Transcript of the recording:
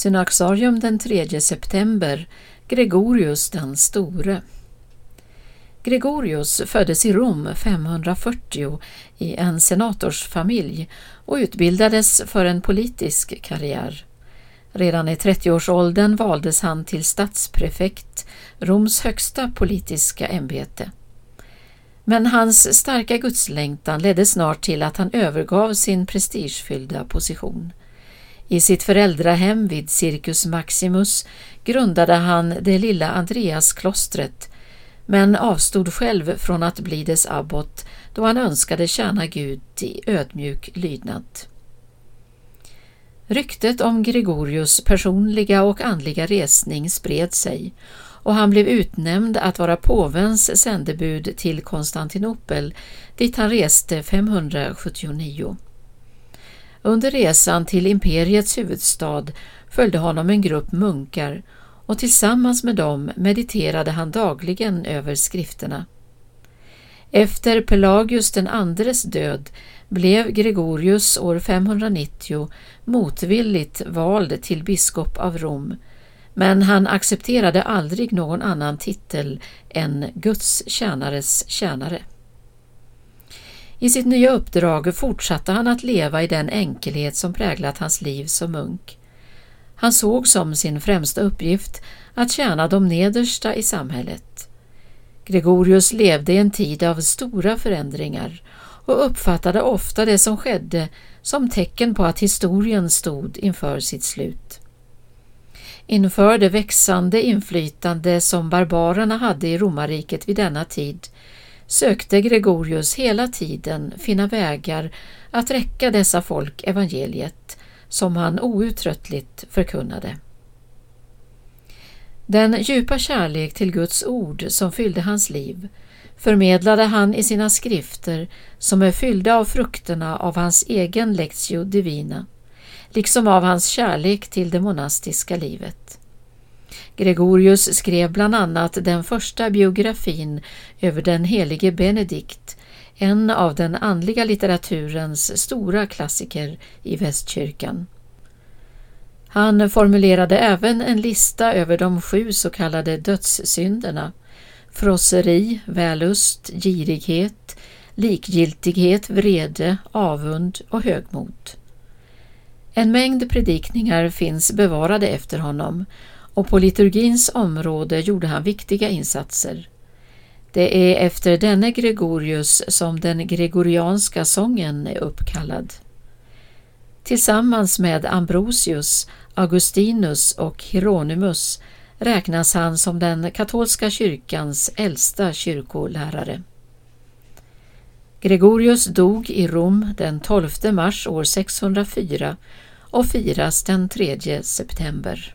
Synaxarium den 3 september, Gregorius den store. Gregorius föddes i Rom 540 i en senatorsfamilj och utbildades för en politisk karriär. Redan i 30-årsåldern valdes han till statsprefekt, Roms högsta politiska ämbete. Men hans starka gudslängtan ledde snart till att han övergav sin prestigefyllda position. I sitt föräldrahem vid Circus Maximus grundade han det lilla Andreasklostret men avstod själv från att bli dess abbot då han önskade tjäna Gud i ödmjuk lydnad. Ryktet om Gregorius personliga och andliga resning spred sig och han blev utnämnd att vara påvens sändebud till Konstantinopel dit han reste 579. Under resan till imperiets huvudstad följde honom en grupp munkar och tillsammans med dem mediterade han dagligen över skrifterna. Efter Pelagius den andres död blev Gregorius år 590 motvilligt vald till biskop av Rom, men han accepterade aldrig någon annan titel än Guds tjänares tjänare. I sitt nya uppdrag fortsatte han att leva i den enkelhet som präglat hans liv som munk. Han såg som sin främsta uppgift att tjäna de nedersta i samhället. Gregorius levde i en tid av stora förändringar och uppfattade ofta det som skedde som tecken på att historien stod inför sitt slut. Inför det växande inflytande som barbarerna hade i romarriket vid denna tid sökte Gregorius hela tiden finna vägar att räcka dessa folk evangeliet som han outtröttligt förkunnade. Den djupa kärlek till Guds ord som fyllde hans liv förmedlade han i sina skrifter som är fyllda av frukterna av hans egen lectio divina, liksom av hans kärlek till det monastiska livet. Gregorius skrev bland annat den första biografin över den helige Benedikt, en av den andliga litteraturens stora klassiker i västkyrkan. Han formulerade även en lista över de sju så kallade dödssynderna frosseri, vällust, girighet, likgiltighet, vrede, avund och högmod. En mängd predikningar finns bevarade efter honom och på liturgins område gjorde han viktiga insatser. Det är efter denne Gregorius som den gregorianska sången är uppkallad. Tillsammans med Ambrosius, Augustinus och Hieronymus räknas han som den katolska kyrkans äldsta kyrkolärare. Gregorius dog i Rom den 12 mars år 604 och firas den 3 september.